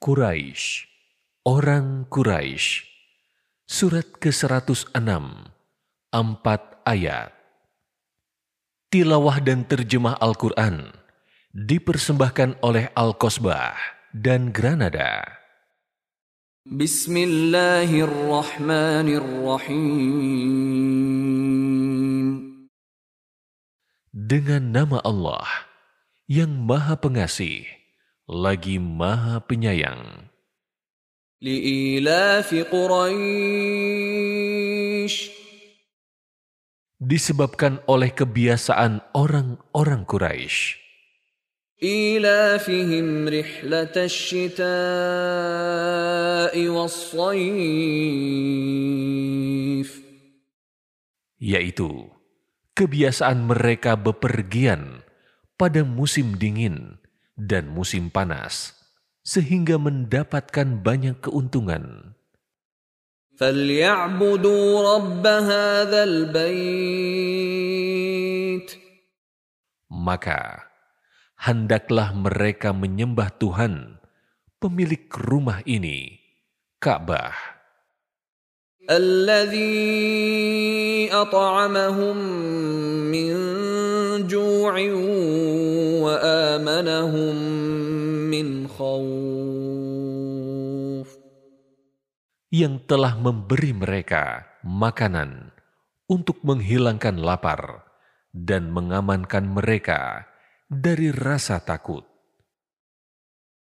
Quraisy, orang Quraisy. Surat ke-106, empat ayat. Tilawah dan terjemah Al-Quran dipersembahkan oleh Al-Kosbah dan Granada. Bismillahirrahmanirrahim. Dengan nama Allah yang Maha Pengasih, lagi Maha Penyayang. لإيلاف قريش Disebabkan oleh kebiasaan orang-orang Quraisy. إيلافهم رحلة الشتاء والصيف yaitu kebiasaan mereka bepergian pada musim dingin dan musim panas, sehingga mendapatkan banyak keuntungan. فليعبدوا رب هذا البيت Maka hendaklah mereka menyembah Tuhan, pemilik rumah ini, Ka'bah, الذي أطعمهم من جوع وآمنهم min khawf. Yang telah memberi mereka makanan untuk menghilangkan lapar dan mengamankan mereka dari rasa takut.